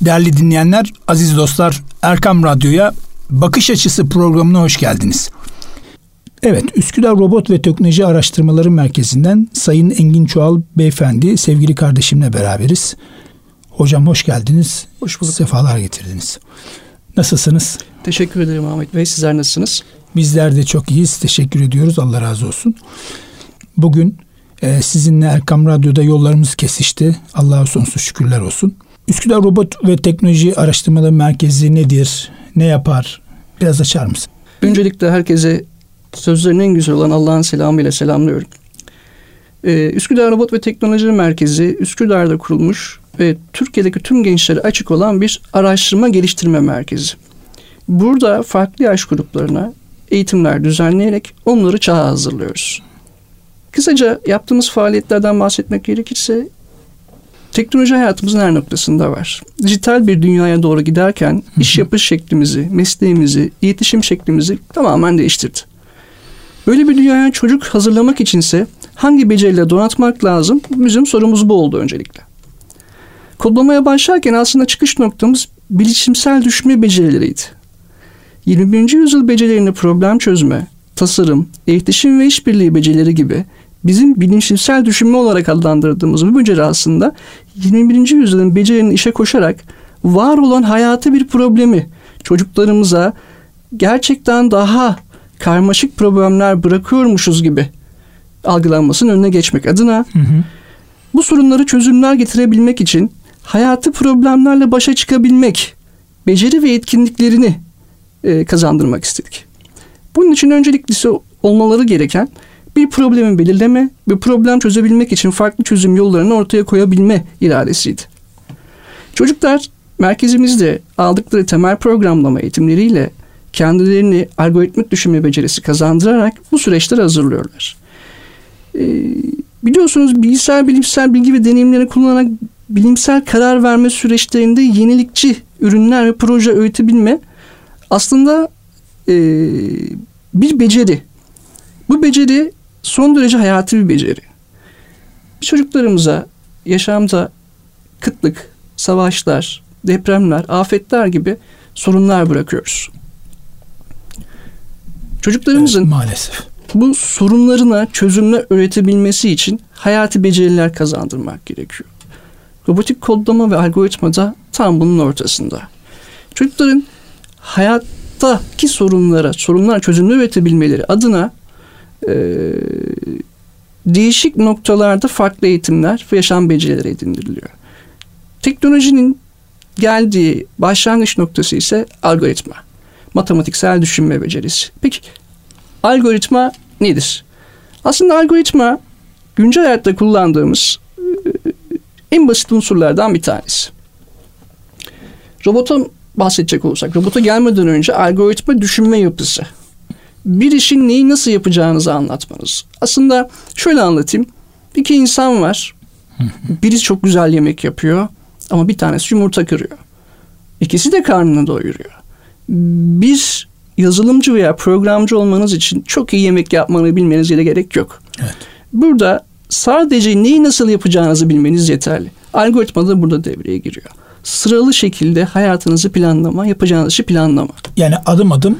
Değerli dinleyenler, aziz dostlar, Erkam Radyo'ya Bakış Açısı programına hoş geldiniz. Evet, Üsküdar Robot ve Teknoloji Araştırmaları Merkezi'nden Sayın Engin Çoğal Beyefendi, sevgili kardeşimle beraberiz. Hocam hoş geldiniz. Hoş bulduk. Sefalar getirdiniz. Nasılsınız? Teşekkür ederim Ahmet Bey. Sizler nasılsınız? Bizler de çok iyiyiz. Teşekkür ediyoruz. Allah razı olsun. Bugün e, sizinle Erkam Radyo'da yollarımız kesişti. Allah'a sonsuz şükürler olsun. Üsküdar Robot ve Teknoloji Araştırmaları Merkezi nedir? Ne yapar? Biraz açar mısın? Öncelikle herkese sözlerin en güzel olan Allah'ın selamıyla selamlıyorum. Ee, Üsküdar Robot ve Teknoloji Merkezi Üsküdar'da kurulmuş ve Türkiye'deki tüm gençlere açık olan bir araştırma geliştirme merkezi. Burada farklı yaş gruplarına eğitimler düzenleyerek onları çağa hazırlıyoruz. Kısaca yaptığımız faaliyetlerden bahsetmek gerekirse teknoloji hayatımızın her noktasında var. Dijital bir dünyaya doğru giderken iş yapış şeklimizi, mesleğimizi, iletişim şeklimizi tamamen değiştirdi. Böyle bir dünyaya çocuk hazırlamak içinse hangi beceriyle donatmak lazım? Bizim sorumuz bu oldu öncelikle. Kodlamaya başlarken aslında çıkış noktamız bilişimsel düşünme becerileriydi. 21. yüzyıl becerilerini problem çözme, tasarım, iletişim ve işbirliği becerileri gibi bizim bilinçsel düşünme olarak adlandırdığımız bu beceri aslında 21. yüzyılın becerilerini işe koşarak var olan hayatı bir problemi çocuklarımıza gerçekten daha karmaşık problemler bırakıyormuşuz gibi algılanmasının önüne geçmek adına hı hı. bu sorunları çözümler getirebilmek için hayatı problemlerle başa çıkabilmek beceri ve etkinliklerini e, kazandırmak istedik. Bunun için öncelikli olmaları gereken bir problemi belirleme ve problem çözebilmek için farklı çözüm yollarını ortaya koyabilme iradesiydi. Çocuklar merkezimizde aldıkları temel programlama eğitimleriyle kendilerini algoritmik düşünme becerisi kazandırarak bu süreçleri hazırlıyorlar. Ee, biliyorsunuz bilgisayar bilimsel bilgi ve deneyimleri kullanarak bilimsel karar verme süreçlerinde yenilikçi ürünler ve proje öğütebilme aslında e, bir beceri. Bu beceri son derece hayati bir beceri. Çocuklarımıza yaşamda kıtlık, savaşlar, depremler, afetler gibi sorunlar bırakıyoruz. Çocuklarımızın evet, maalesef bu sorunlarına çözümler üretebilmesi için hayati beceriler kazandırmak gerekiyor. Robotik kodlama ve algoritma da tam bunun ortasında. Çocukların hayattaki sorunlara, sorunlar çözümler üretebilmeleri adına e, değişik noktalarda farklı eğitimler ve yaşam becerileri edindiriliyor. Teknolojinin geldiği başlangıç noktası ise algoritma. Matematiksel düşünme becerisi. Peki algoritma nedir? Aslında algoritma güncel hayatta kullandığımız en basit unsurlardan bir tanesi. Robota bahsedecek olursak, robota gelmeden önce algoritma düşünme yapısı bir işin neyi nasıl yapacağınızı anlatmanız. Aslında şöyle anlatayım. İki insan var. Birisi çok güzel yemek yapıyor ama bir tanesi yumurta kırıyor. İkisi de karnını doyuruyor. Bir yazılımcı veya programcı olmanız için çok iyi yemek yapmanı bilmenize gerek yok. Evet. Burada sadece neyi nasıl yapacağınızı bilmeniz yeterli. Algoritma da burada devreye giriyor. Sıralı şekilde hayatınızı planlama, yapacağınız işi planlama. Yani adım adım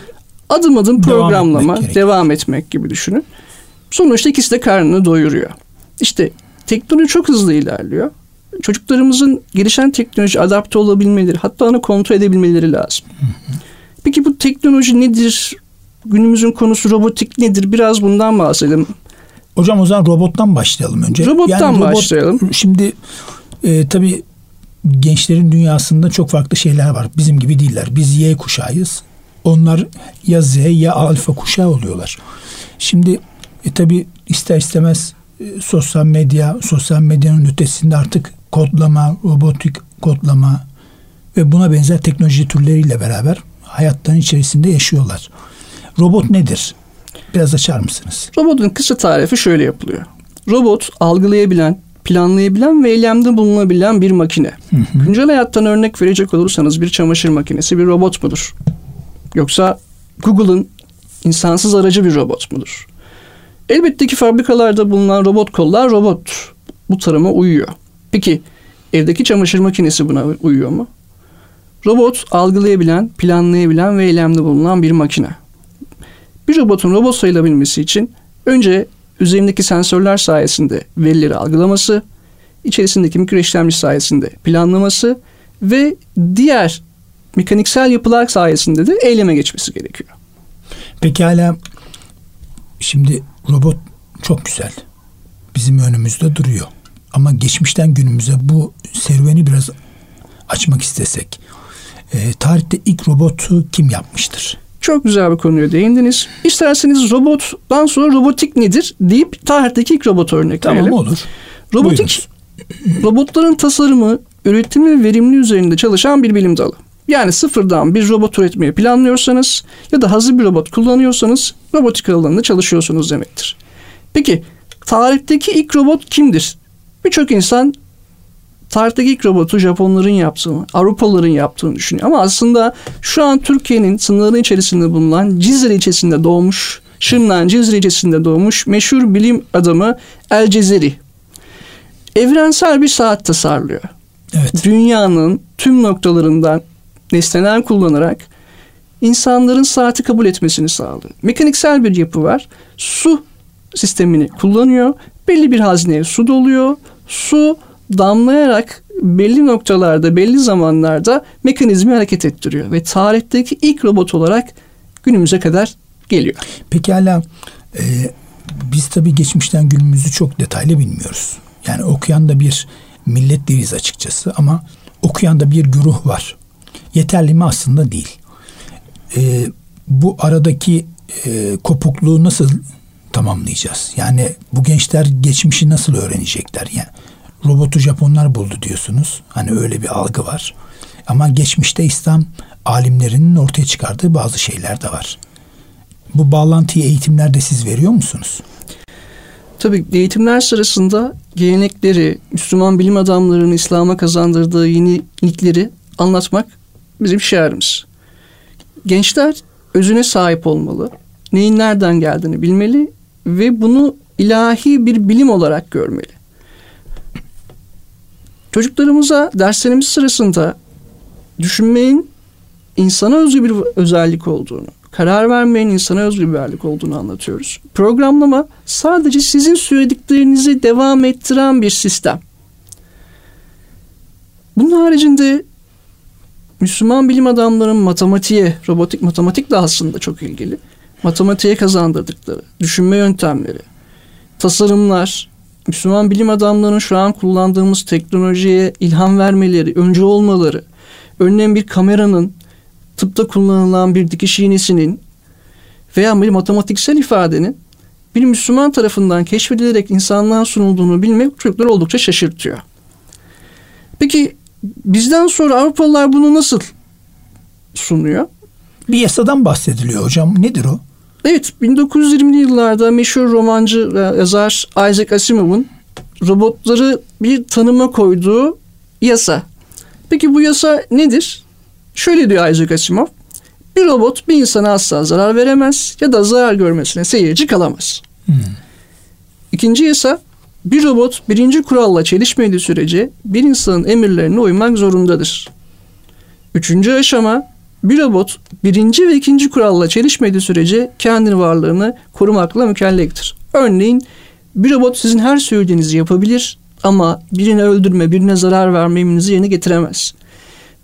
adım adım programlama, devam etmek, devam etmek gibi düşünün. Sonuçta ikisi de karnını doyuruyor. İşte teknoloji çok hızlı ilerliyor. Çocuklarımızın gelişen teknoloji adapte olabilmeleri, hatta onu kontrol edebilmeleri lazım. Peki bu teknoloji nedir? Günümüzün konusu robotik nedir? Biraz bundan bahsedelim. Hocam o zaman robottan başlayalım önce. Robottan yani robot, başlayalım. Şimdi e, tabii gençlerin dünyasında çok farklı şeyler var. Bizim gibi değiller. Biz Y kuşağıyız. Onlar ya Z ya alfa kuşağı oluyorlar. Şimdi e, tabi ister istemez e, sosyal medya, sosyal medyanın ötesinde artık kodlama, robotik kodlama ve buna benzer teknoloji türleriyle beraber hayatların içerisinde yaşıyorlar. Robot nedir? Biraz açar mısınız? Robotun kısa tarifi şöyle yapılıyor. Robot algılayabilen, planlayabilen ve eylemde bulunabilen bir makine. Hı hı. Güncel hayattan örnek verecek olursanız bir çamaşır makinesi bir robot mudur? Yoksa Google'ın insansız aracı bir robot mudur? Elbette ki fabrikalarda bulunan robot kollar robot. Bu tarıma uyuyor. Peki evdeki çamaşır makinesi buna uyuyor mu? Robot algılayabilen, planlayabilen ve eylemde bulunan bir makine. Bir robotun robot sayılabilmesi için önce üzerindeki sensörler sayesinde verileri algılaması, içerisindeki mikro işlemci sayesinde planlaması ve diğer mekaniksel yapılar sayesinde de eyleme geçmesi gerekiyor. Pekala şimdi robot çok güzel. Bizim önümüzde duruyor. Ama geçmişten günümüze bu serüveni biraz açmak istesek. E, tarihte ilk robotu kim yapmıştır? Çok güzel bir konuya değindiniz. İsterseniz robottan sonra robotik nedir deyip tarihteki ilk robot örnek tamam, verelim. Tamam olur. Robotik robotların tasarımı, üretimi ve verimli üzerinde çalışan bir bilim dalı. Yani sıfırdan bir robot üretmeyi planlıyorsanız ya da hazır bir robot kullanıyorsanız robotik alanında çalışıyorsunuz demektir. Peki tarihteki ilk robot kimdir? Birçok insan tarihteki ilk robotu Japonların yaptığını, Avrupalıların yaptığını düşünüyor. Ama aslında şu an Türkiye'nin sınırları içerisinde bulunan Cizre ilçesinde doğmuş, Şırnak'ın Cizre ilçesinde doğmuş meşhur bilim adamı El Cezeri. Evrensel bir saat tasarlıyor. Evet. Dünyanın tüm noktalarından nesneler kullanarak insanların saati kabul etmesini sağlıyor. Mekaniksel bir yapı var. Su sistemini kullanıyor. Belli bir hazneye su doluyor. Su damlayarak belli noktalarda, belli zamanlarda mekanizmi hareket ettiriyor. Ve tarihteki ilk robot olarak günümüze kadar geliyor. Pekala e, biz tabii geçmişten günümüzü çok detaylı bilmiyoruz. Yani okuyan da bir millet değiliz açıkçası ama okuyan da bir güruh var. Yeterli mi aslında değil. E, bu aradaki e, kopukluğu nasıl tamamlayacağız? Yani bu gençler geçmişi nasıl öğrenecekler? Yani robotu Japonlar buldu diyorsunuz. Hani öyle bir algı var. Ama geçmişte İslam alimlerinin ortaya çıkardığı bazı şeyler de var. Bu bağlantıyı eğitimlerde siz veriyor musunuz? Tabii eğitimler sırasında gelenekleri, Müslüman bilim adamlarının İslam'a kazandırdığı yenilikleri anlatmak bizim şiarımız. Gençler özüne sahip olmalı, neyin nereden geldiğini bilmeli ve bunu ilahi bir bilim olarak görmeli. Çocuklarımıza derslerimiz sırasında düşünmeyin insana özgü bir özellik olduğunu, karar vermeyin insana özgü bir özellik olduğunu anlatıyoruz. Programlama sadece sizin söylediklerinizi devam ettiren bir sistem. Bunun haricinde Müslüman bilim adamlarının matematiğe, robotik matematik de aslında çok ilgili. Matematiğe kazandırdıkları, düşünme yöntemleri, tasarımlar, Müslüman bilim adamlarının şu an kullandığımız teknolojiye ilham vermeleri, önce olmaları, örneğin bir kameranın, tıpta kullanılan bir dikiş iğnesinin veya bir matematiksel ifadenin bir Müslüman tarafından keşfedilerek insanlığa sunulduğunu bilmek çocukları oldukça şaşırtıyor. Peki bizden sonra Avrupalılar bunu nasıl sunuyor? Bir yasadan bahsediliyor hocam. Nedir o? Evet 1920'li yıllarda meşhur romancı yazar Isaac Asimov'un robotları bir tanıma koyduğu yasa. Peki bu yasa nedir? Şöyle diyor Isaac Asimov. Bir robot bir insana asla zarar veremez ya da zarar görmesine seyirci kalamaz. Hmm. İkinci yasa bir robot birinci kuralla çelişmediği sürece bir insanın emirlerine uymak zorundadır. Üçüncü aşama bir robot birinci ve ikinci kuralla çelişmediği sürece kendi varlığını korumakla mükelleftir. Örneğin bir robot sizin her söylediğinizi yapabilir ama birini öldürme, birine zarar verme emrinizi yerine getiremez.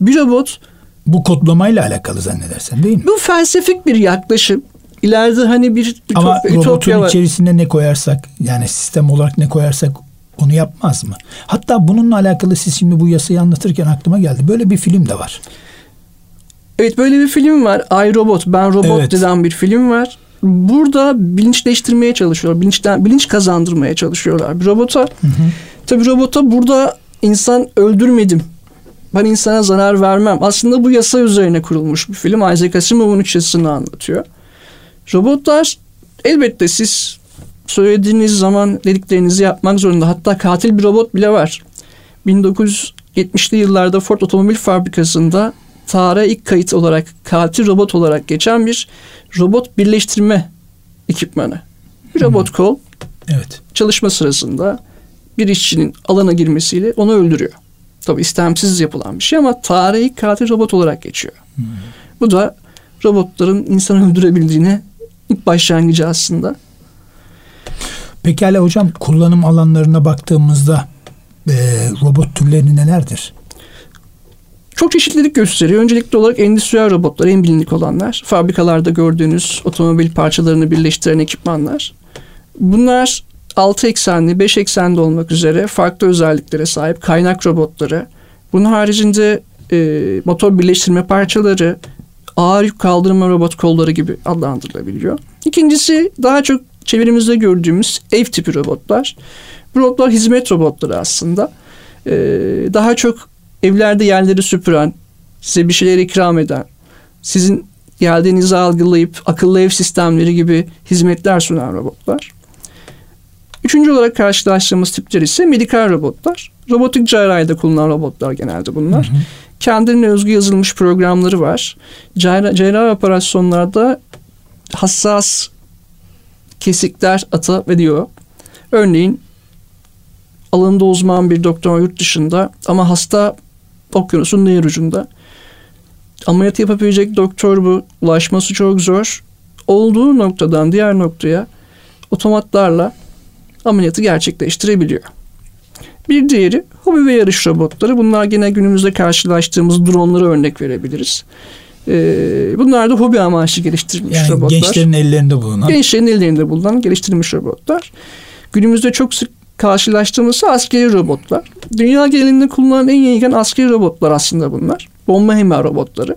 Bir robot bu kodlamayla alakalı zannedersen değil mi? Bu felsefik bir yaklaşım. İleride hani bir Ama robotun var. içerisine ne koyarsak yani sistem olarak ne koyarsak onu yapmaz mı? Hatta bununla alakalı siz şimdi bu yasayı anlatırken aklıma geldi. Böyle bir film de var. Evet böyle bir film var. I Robot, Ben Robot evet. denen bir film var. Burada bilinçleştirmeye çalışıyorlar. Bilinçten, bilinç kazandırmaya çalışıyorlar bir robota. Hı hı. Tabii robota burada insan öldürmedim. Ben insana zarar vermem. Aslında bu yasa üzerine kurulmuş bir film. Isaac Asimov'un üç yasasını anlatıyor. Robotlar elbette siz söylediğiniz zaman dediklerinizi yapmak zorunda. Hatta katil bir robot bile var. 1970'li yıllarda Ford Otomobil Fabrikası'nda tarihe ilk kayıt olarak katil robot olarak geçen bir robot birleştirme ekipmanı. Bir robot kol evet. çalışma sırasında bir işçinin alana girmesiyle onu öldürüyor. Tabi istemsiz yapılan bir şey ama tarihi katil robot olarak geçiyor. Hmm. Bu da robotların insanı öldürebildiğine başlangıcı aslında. Pekala hocam kullanım alanlarına baktığımızda e, robot türleri nelerdir? Çok çeşitlilik gösteriyor. Öncelikli olarak endüstriyel robotlar en bilindik olanlar. Fabrikalarda gördüğünüz otomobil parçalarını birleştiren ekipmanlar. Bunlar 6 eksenli, 5 eksenli olmak üzere farklı özelliklere sahip kaynak robotları. Bunun haricinde e, motor birleştirme parçaları, ağır yük kaldırma robot kolları gibi adlandırılabiliyor. İkincisi daha çok çevremizde gördüğümüz ev tipi robotlar. Bu robotlar hizmet robotları aslında. Ee, daha çok evlerde yerleri süpüren, size bir şeyler ikram eden, sizin geldiğinizi algılayıp akıllı ev sistemleri gibi hizmetler sunan robotlar. Üçüncü olarak karşılaştığımız tipler ise medikal robotlar. Robotik cerrahide kullanılan robotlar genelde bunlar. Hı hı. Kendine özgü yazılmış programları var. Cerrah, cerrah operasyonlarda hassas kesikler atabiliyor. Örneğin alanında uzman bir doktor yurt dışında ama hasta okyanusun diğer ucunda. Ameliyat yapabilecek doktor bu. Ulaşması çok zor. Olduğu noktadan diğer noktaya otomatlarla ameliyatı gerçekleştirebiliyor. Bir diğeri hobi ve yarış robotları. Bunlar gene günümüzde karşılaştığımız dronlara örnek verebiliriz. Ee, bunlar da hobi amaçlı geliştirilmiş yani robotlar. Gençlerin ellerinde bulunan. Gençlerin ellerinde bulunan geliştirilmiş robotlar. Günümüzde çok sık karşılaştığımız askeri robotlar. Dünya genelinde kullanılan en yaygın askeri robotlar aslında bunlar. Bomba imha robotları.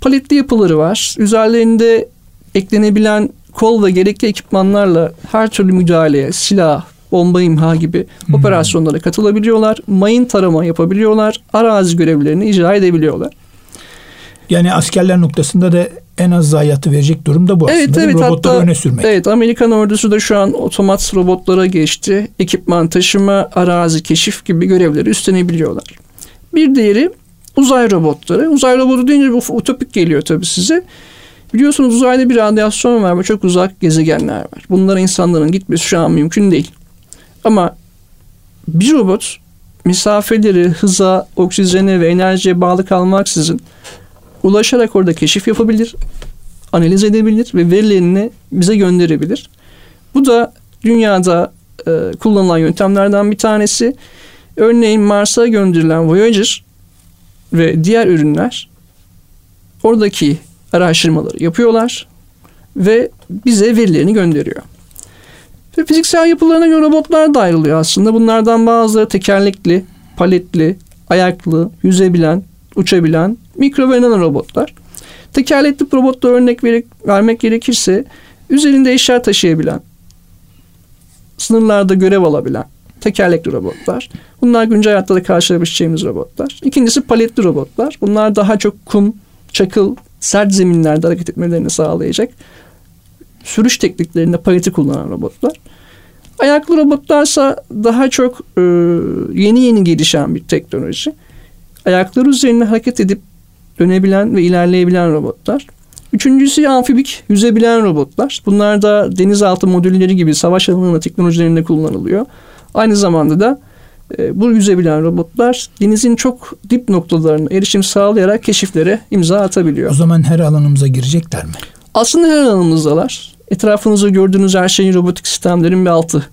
Paletli yapıları var. Üzerlerinde eklenebilen kol ve gerekli ekipmanlarla her türlü müdahaleye, silah, bomba imha gibi hmm. operasyonlara katılabiliyorlar. Mayın tarama yapabiliyorlar. Arazi görevlerini icra edebiliyorlar. Yani askerler noktasında da en az zayiatı verecek durumda bu evet, aslında. Evet, Robotları hatta, öne sürmek. Evet Amerikan ordusu da şu an otomat robotlara geçti. Ekipman taşıma, arazi keşif gibi görevleri üstlenebiliyorlar. Bir diğeri uzay robotları. Uzay robotu deyince bu utopik geliyor tabii size. Biliyorsunuz uzayda bir radyasyon var ve çok uzak gezegenler var. Bunlara insanların gitmesi şu an mümkün değil. Ama bir robot mesafeleri hıza, oksijene ve enerjiye bağlı kalmaksızın ulaşarak orada keşif yapabilir, analiz edebilir ve verilerini bize gönderebilir. Bu da dünyada e, kullanılan yöntemlerden bir tanesi. Örneğin Mars'a gönderilen Voyager ve diğer ürünler oradaki araştırmaları yapıyorlar ve bize verilerini gönderiyor. Ve fiziksel yapılarına göre robotlar da ayrılıyor aslında. Bunlardan bazıları tekerlekli, paletli, ayaklı, yüzebilen, uçabilen mikro ve nano robotlar. Tekerlekli robotla örnek ver vermek gerekirse üzerinde eşya taşıyabilen, sınırlarda görev alabilen tekerlekli robotlar. Bunlar güncel hayatta da karşılaşabileceğimiz robotlar. İkincisi paletli robotlar. Bunlar daha çok kum, çakıl, sert zeminlerde hareket etmelerini sağlayacak. Sürüş tekniklerinde paleti kullanan robotlar. Ayaklı robotlarsa daha çok e, yeni yeni gelişen bir teknoloji ayakları üzerinde hareket edip dönebilen ve ilerleyebilen robotlar. Üçüncüsü amfibik yüzebilen robotlar. Bunlar da denizaltı modülleri gibi savaş alanında teknolojilerinde kullanılıyor. Aynı zamanda da e, bu yüzebilen robotlar denizin çok dip noktalarına erişim sağlayarak keşiflere imza atabiliyor. O zaman her alanımıza girecekler mi? Aslında her alanımızdalar. Etrafınızda gördüğünüz her şeyin robotik sistemlerin bir altı.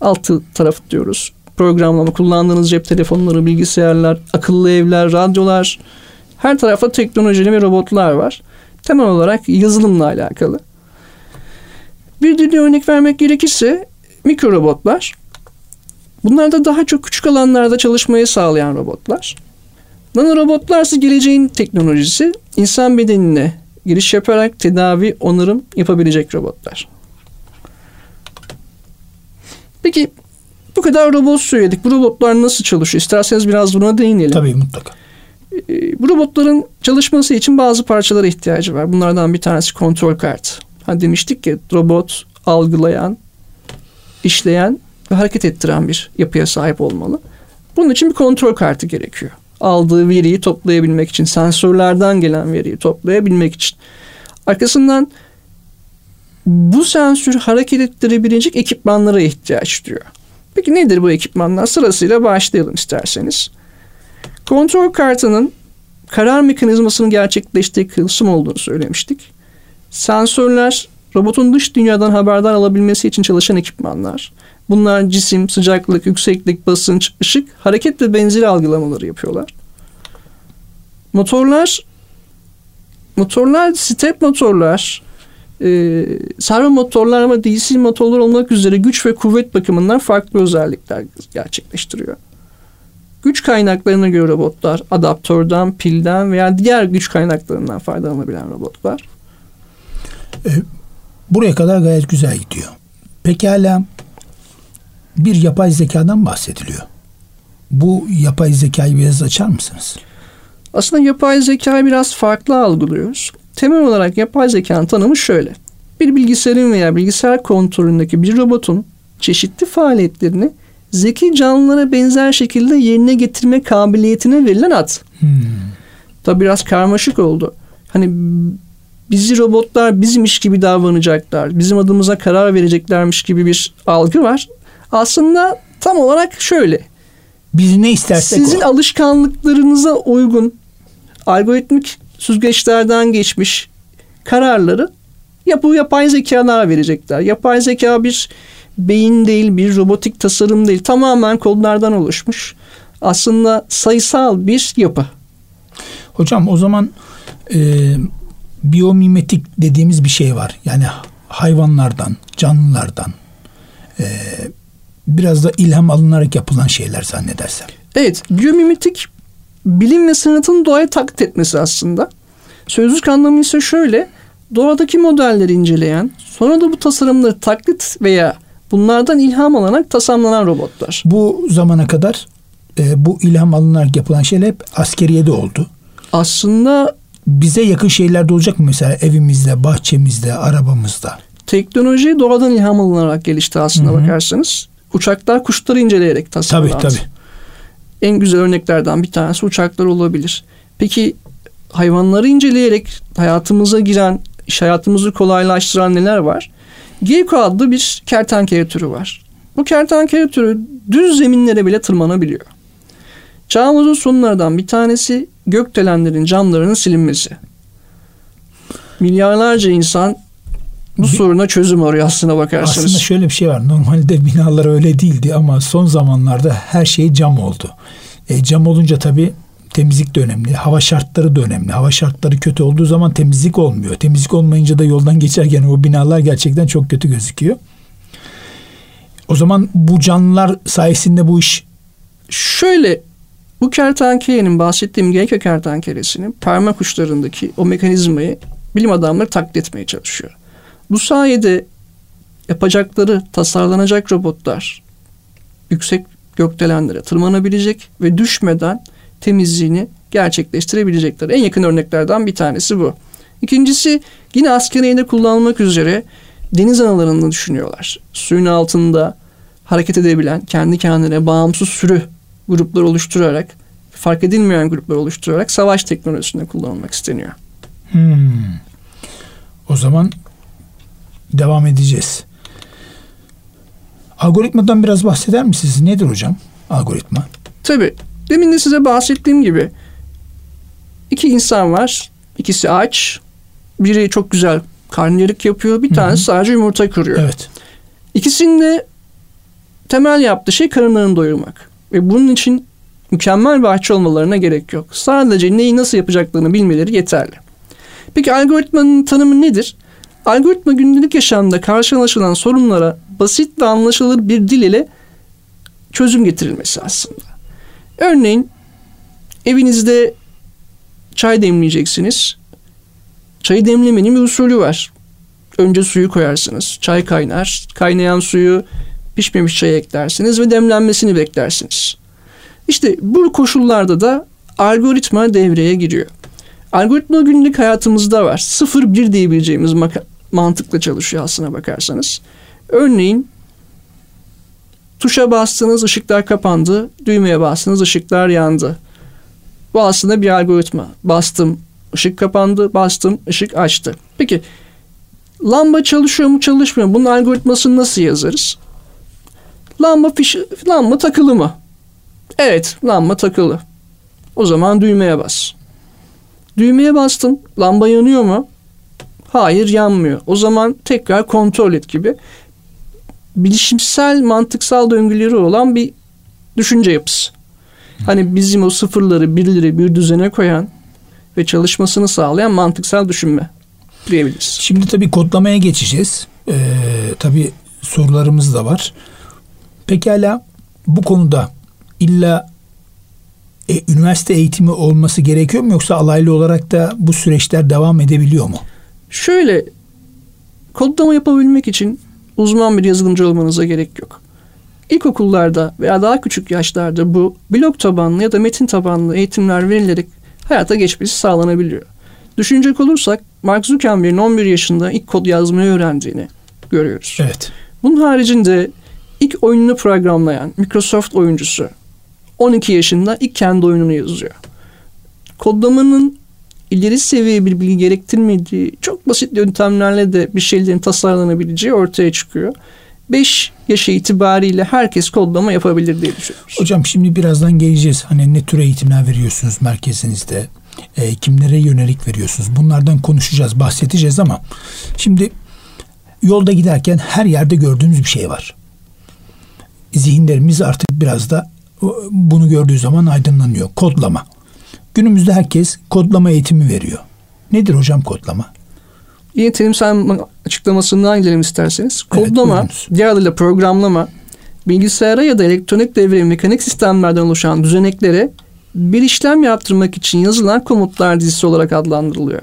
Altı tarafı diyoruz programlama, kullandığınız cep telefonları, bilgisayarlar, akıllı evler, radyolar, her tarafta teknolojili ve robotlar var. Temel olarak yazılımla alakalı. Bir diğer örnek vermek gerekirse mikro robotlar. Bunlar da daha çok küçük alanlarda çalışmayı sağlayan robotlar. Nano robotlar ise geleceğin teknolojisi insan bedenine giriş yaparak tedavi, onarım yapabilecek robotlar. Peki bu kadar robot söyledik. Bu robotlar nasıl çalışıyor? İsterseniz biraz buna değinelim. Tabii mutlaka. Ee, bu robotların çalışması için bazı parçalara ihtiyacı var. Bunlardan bir tanesi kontrol kartı. Hani demiştik ki robot algılayan, işleyen ve hareket ettiren bir yapıya sahip olmalı. Bunun için bir kontrol kartı gerekiyor. Aldığı veriyi toplayabilmek için, sensörlerden gelen veriyi toplayabilmek için. Arkasından bu sensörü hareket ettirebilecek ekipmanlara ihtiyaç duyuyor. Peki nedir bu ekipmanlar? Sırasıyla başlayalım isterseniz. Kontrol kartının karar mekanizmasını gerçekleştiği kısım olduğunu söylemiştik. Sensörler robotun dış dünyadan haberdar alabilmesi için çalışan ekipmanlar. Bunlar cisim, sıcaklık, yükseklik, basınç, ışık, hareket ve benzeri algılamaları yapıyorlar. Motorlar motorlar step motorlar e, servo motorlar ama DC motorlar olmak üzere güç ve kuvvet bakımından farklı özellikler gerçekleştiriyor. Güç kaynaklarına göre robotlar adaptörden, pilden veya diğer güç kaynaklarından faydalanabilen robotlar. E, buraya kadar gayet güzel gidiyor. Pekala bir yapay zekadan bahsediliyor. Bu yapay zekayı biraz açar mısınız? Aslında yapay zekayı biraz farklı algılıyoruz. Temel olarak yapay zekanın tanımı şöyle. Bir bilgisayarın veya bilgisayar kontrolündeki bir robotun çeşitli faaliyetlerini zeki canlılara benzer şekilde yerine getirme kabiliyetine verilen ad. Hmm. Tabi biraz karmaşık oldu. Hani bizi robotlar bizmiş gibi davranacaklar, bizim adımıza karar vereceklermiş gibi bir algı var. Aslında tam olarak şöyle. Biz ne istersek Sizin o. alışkanlıklarınıza uygun algoritmik süzgeçlerden geçmiş kararları yapı yapay zekalar verecekler. Yapay zeka bir beyin değil, bir robotik tasarım değil. Tamamen kodlardan oluşmuş. Aslında sayısal bir yapı. Hocam o zaman e, biyomimetik dediğimiz bir şey var. Yani hayvanlardan, canlılardan e, biraz da ilham alınarak yapılan şeyler zannedersem. Evet, biyomimetik bilim ve sanatın doğaya taklit etmesi aslında. Sözlük anlamı ise şöyle, doğadaki modelleri inceleyen, sonra da bu tasarımları taklit veya bunlardan ilham alarak tasarlanan robotlar. Bu zamana kadar e, bu ilham alınarak yapılan şeyler hep askeriyede oldu. Aslında bize yakın şeyler de olacak mı mesela evimizde, bahçemizde, arabamızda? Teknoloji doğadan ilham alınarak gelişti aslında Hı-hı. bakarsanız. Uçaklar kuşları inceleyerek tasarlandı. Tabii tabii. En güzel örneklerden bir tanesi uçaklar olabilir. Peki hayvanları inceleyerek hayatımıza giren, iş hayatımızı kolaylaştıran neler var? Gecko adlı bir kertenkele türü var. Bu kertenkele türü düz zeminlere bile tırmanabiliyor. Çağımızın sonlardan bir tanesi gökdelenlerin camlarının silinmesi. Milyarlarca insan bu bir, soruna çözüm arıyor aslına bakarsanız. Aslında şöyle bir şey var. Normalde binalar öyle değildi ama son zamanlarda her şey cam oldu. E, cam olunca tabii temizlik de önemli. Hava şartları da önemli. Hava şartları kötü olduğu zaman temizlik olmuyor. Temizlik olmayınca da yoldan geçerken o binalar gerçekten çok kötü gözüküyor. O zaman bu canlılar sayesinde bu iş şöyle bu kertenkelenin bahsettiğim geyik kertenkelesinin parmak uçlarındaki o mekanizmayı bilim adamları taklit etmeye çalışıyor. Bu sayede yapacakları tasarlanacak robotlar yüksek gökdelenlere tırmanabilecek ve düşmeden temizliğini gerçekleştirebilecekler. En yakın örneklerden bir tanesi bu. İkincisi yine askeriyede kullanılmak üzere deniz analarını düşünüyorlar. Suyun altında hareket edebilen, kendi kendine bağımsız sürü gruplar oluşturarak, fark edilmeyen gruplar oluşturarak savaş teknolojisinde kullanılmak isteniyor. Hmm. O zaman devam edeceğiz. Algoritmadan biraz bahseder misiniz? Nedir hocam algoritma? Tabii. Demin de size bahsettiğim gibi iki insan var. İkisi aç. Biri çok güzel karnıyarık yapıyor. Bir tanesi sadece yumurta kırıyor. Evet. İkisinin de temel yaptığı şey karınlarını doyurmak. Ve bunun için mükemmel bahçe olmalarına gerek yok. Sadece neyi nasıl yapacaklarını bilmeleri yeterli. Peki algoritmanın tanımı nedir? Algoritma gündelik yaşamda karşılaşılan sorunlara basit ve anlaşılır bir dil ile çözüm getirilmesi aslında. Örneğin evinizde çay demleyeceksiniz. Çayı demlemenin bir usulü var. Önce suyu koyarsınız. Çay kaynar. Kaynayan suyu pişmemiş çaya eklersiniz ve demlenmesini beklersiniz. İşte bu koşullarda da algoritma devreye giriyor. Algoritma günlük hayatımızda var. 0-1 diyebileceğimiz mantıkla çalışıyor aslına bakarsanız. Örneğin tuşa bastınız ışıklar kapandı, düğmeye bastınız ışıklar yandı. Bu aslında bir algoritma. Bastım ışık kapandı, bastım ışık açtı. Peki lamba çalışıyor mu çalışmıyor mu? Bunun algoritmasını nasıl yazarız? Lamba fiş, lamba takılı mı? Evet, lamba takılı. O zaman düğmeye bas. Düğmeye bastın. Lamba yanıyor mu? Hayır yanmıyor. O zaman tekrar kontrol et gibi bilişimsel mantıksal döngüleri olan bir düşünce yapısı. Hani bizim o sıfırları birleri bir düzene koyan ve çalışmasını sağlayan mantıksal düşünme diyebiliriz. Şimdi tabii kodlamaya geçeceğiz. Ee, tabii sorularımız da var. Pekala bu konuda illa e, üniversite eğitimi olması gerekiyor mu yoksa alaylı olarak da bu süreçler devam edebiliyor mu? Şöyle kodlama yapabilmek için uzman bir yazılımcı olmanıza gerek yok. İlkokullarda veya daha küçük yaşlarda bu blok tabanlı ya da metin tabanlı eğitimler verilerek hayata geçmesi sağlanabiliyor. Düşünecek olursak Mark Zuckerberg'in 11 yaşında ilk kod yazmayı öğrendiğini görüyoruz. Evet. Bunun haricinde ilk oyununu programlayan Microsoft oyuncusu 12 yaşında ilk kendi oyununu yazıyor. Kodlamanın ileri seviye bir bilgi gerektirmediği çok basit yöntemlerle de bir şeylerin tasarlanabileceği ortaya çıkıyor. 5 yaş itibariyle herkes kodlama yapabilir diye düşünüyoruz. Hocam şimdi birazdan geleceğiz. Hani ne tür eğitimler veriyorsunuz merkezinizde? E, kimlere yönelik veriyorsunuz? Bunlardan konuşacağız, bahsedeceğiz ama şimdi yolda giderken her yerde gördüğümüz bir şey var. Zihinlerimiz artık biraz da bunu gördüğü zaman aydınlanıyor. Kodlama. Günümüzde herkes kodlama eğitimi veriyor. Nedir hocam kodlama? Yine terimsel açıklamasından gidelim isterseniz. Kodlama, evet, diğer adıyla programlama, bilgisayara ya da elektronik devre mekanik sistemlerden oluşan düzeneklere bir işlem yaptırmak için yazılan komutlar dizisi olarak adlandırılıyor.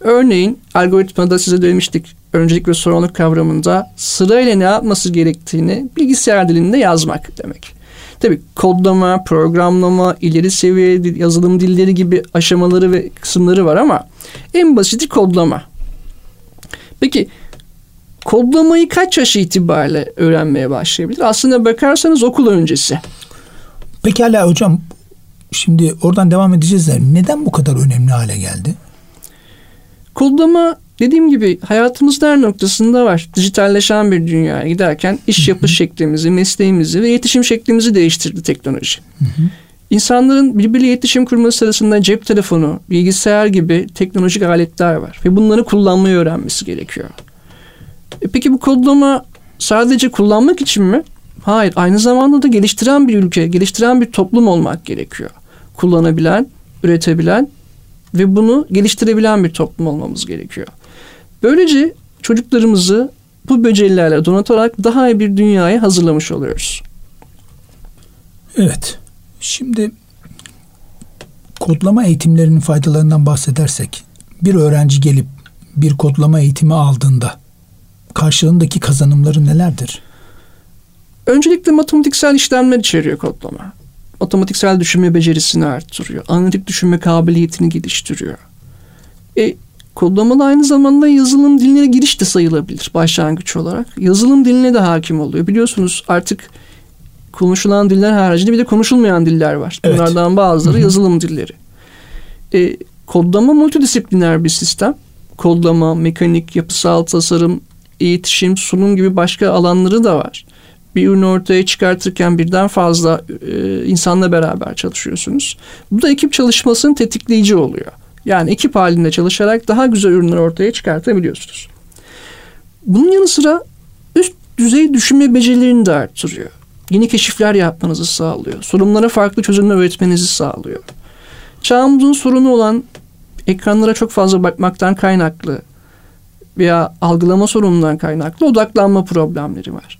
Örneğin algoritmada size demiştik öncelik ve sorumluluk kavramında sırayla ne yapması gerektiğini bilgisayar dilinde yazmak demek. Tabi kodlama, programlama, ileri seviye yazılım dilleri gibi aşamaları ve kısımları var ama en basiti kodlama. Peki kodlamayı kaç yaş itibariyle öğrenmeye başlayabilir? Aslında bakarsanız okul öncesi. Pekala hocam şimdi oradan devam edeceğiz de neden bu kadar önemli hale geldi? Kodlama dediğim gibi hayatımızda her noktasında var. Dijitalleşen bir dünyaya giderken iş yapış şeklimizi, mesleğimizi ve iletişim şeklimizi değiştirdi teknoloji. İnsanların birbiriyle iletişim kurması sırasında cep telefonu, bilgisayar gibi teknolojik aletler var ve bunları kullanmayı öğrenmesi gerekiyor. E peki bu kodlama sadece kullanmak için mi? Hayır, aynı zamanda da geliştiren bir ülke, geliştiren bir toplum olmak gerekiyor. Kullanabilen, üretebilen ve bunu geliştirebilen bir toplum olmamız gerekiyor. Böylece çocuklarımızı bu becerilerle donatarak daha iyi bir dünyaya hazırlamış oluyoruz. Evet. Şimdi kodlama eğitimlerinin faydalarından bahsedersek bir öğrenci gelip bir kodlama eğitimi aldığında karşılığındaki kazanımları nelerdir? Öncelikle matematiksel işlemler içeriyor kodlama. Matematiksel düşünme becerisini arttırıyor. Analitik düşünme kabiliyetini geliştiriyor. E, kodlama da aynı zamanda yazılım diline giriş de sayılabilir başlangıç olarak. Yazılım diline de hakim oluyor. Biliyorsunuz artık konuşulan diller haricinde bir de konuşulmayan diller var. Evet. Bunlardan bazıları Hı-hı. yazılım dilleri. E, kodlama multidisipliner bir sistem. Kodlama, mekanik, yapısal tasarım, iletişim, sunum gibi başka alanları da var. Bir ürünü ortaya çıkartırken birden fazla e, insanla beraber çalışıyorsunuz. Bu da ekip çalışmasının tetikleyici oluyor. Yani ekip halinde çalışarak daha güzel ürünler ortaya çıkartabiliyorsunuz. Bunun yanı sıra üst düzey düşünme becerilerini de arttırıyor. Yeni keşifler yapmanızı sağlıyor. Sorunlara farklı çözümler üretmenizi sağlıyor. Çağımızın sorunu olan ekranlara çok fazla bakmaktan kaynaklı veya algılama sorunundan kaynaklı odaklanma problemleri var.